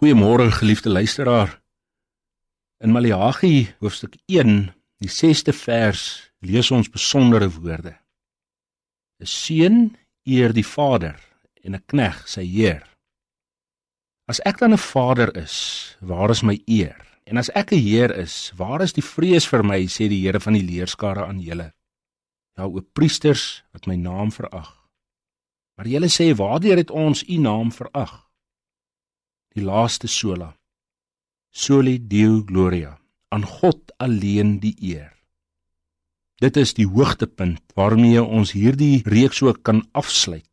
Goeiemôre geliefde luisteraar. In Maleagi hoofstuk 1, die 6ste vers, lees ons besondere woorde. 'n Seun eer die Vader en 'n knegg sy heer. As ek dan 'n Vader is, waar is my eer? En as ek 'n Heer is, waar is die vrees vir my, sê die Here van die leerskare aan julle? Ja, o priesters wat my naam verag. Maar julle sê, waardeur het ons u naam verag? Die laaste sola. Soli Deo Gloria, aan God alleen die eer. Dit is die hoogtepunt waarmee ons hierdie reeks ook kan afsluit.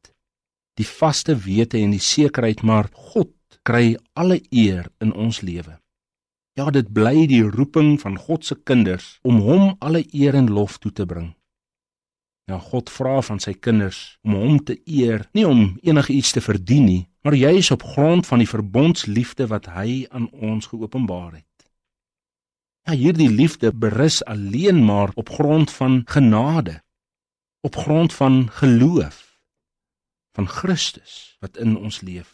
Die vaste wete en die sekerheid maar God kry alle eer in ons lewe. Ja, dit bly die roeping van God se kinders om hom alle eer en lof toe te bring. Ja, God vra van sy kinders om hom te eer, nie om enigiets te verdien nie, maar juis op grond van die verbondsliefde wat hy aan ons geopenbaar het. Ja, hierdie liefde berus alleen maar op grond van genade, op grond van geloof van Christus wat in ons leef.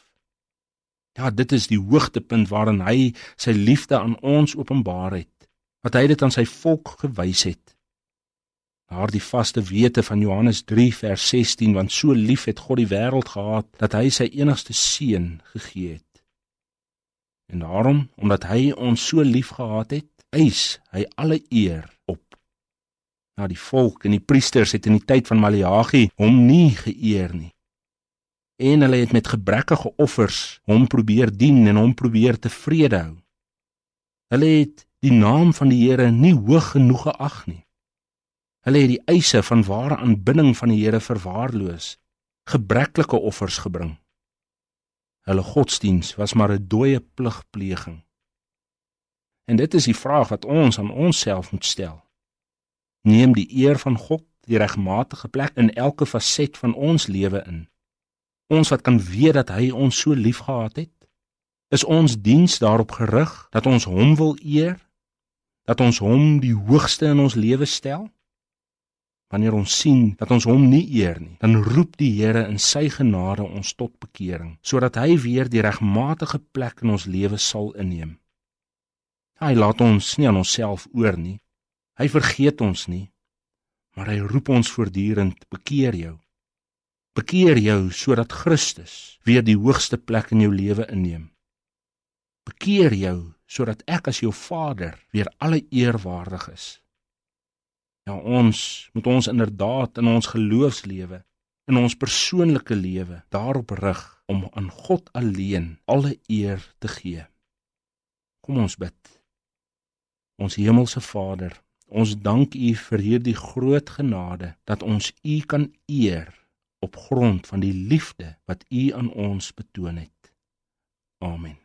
Ja, dit is die hoogtepunt waarin hy sy liefde aan ons openbaar het, wat hy dit aan sy volk gewys het daardie vaste wete van Johannes 3 vers 16 want so lief het God die wêreld gehad dat hy sy enigste seun gegee het. En daarom omdat hy ons so lief gehad het, eis hy alle eer op. Nou die volk en die priesters het in die tyd van Maleagi hom nie geëer nie. En hulle het met gebrekkige offers hom probeer dien en hom probeer tevrede hou. Hulle het die naam van die Here nie hoog genoeg geag nie. Hulle het die eise van ware aanbidding van die Here verwaarloos, gebreklike offers gebring. Hulle godsdiens was maar 'n dooie pligpleging. En dit is die vraag wat ons aan onsself moet stel. Neem die eer van God die regmatige plek in elke faset van ons lewe in. Ons wat kan weet dat hy ons so liefgehad het, is ons diens daarop gerig dat ons hom wil eer, dat ons hom die hoogste in ons lewe stel. Wanneer ons sien dat ons hom nie eer nie, dan roep die Here in sy genade ons tot bekering, sodat hy weer die regmatige plek in ons lewe sal inneem. Hy laat ons nie aan onsself oor nie. Hy vergeet ons nie, maar hy roep ons voortdurend: "Bekeer jou. Bekeer jou sodat Christus weer die hoogste plek in jou lewe inneem. Bekeer jou sodat ek as jou Vader weer alle eer waardig is." Ja, ons moet ons inderdaad in ons geloofslewe, in ons persoonlike lewe daarop rig om aan God alleen alle eer te gee. Kom ons bid. Ons hemelse Vader, ons dank U vir hierdie groot genade dat ons U kan eer op grond van die liefde wat U aan ons betoon het. Amen.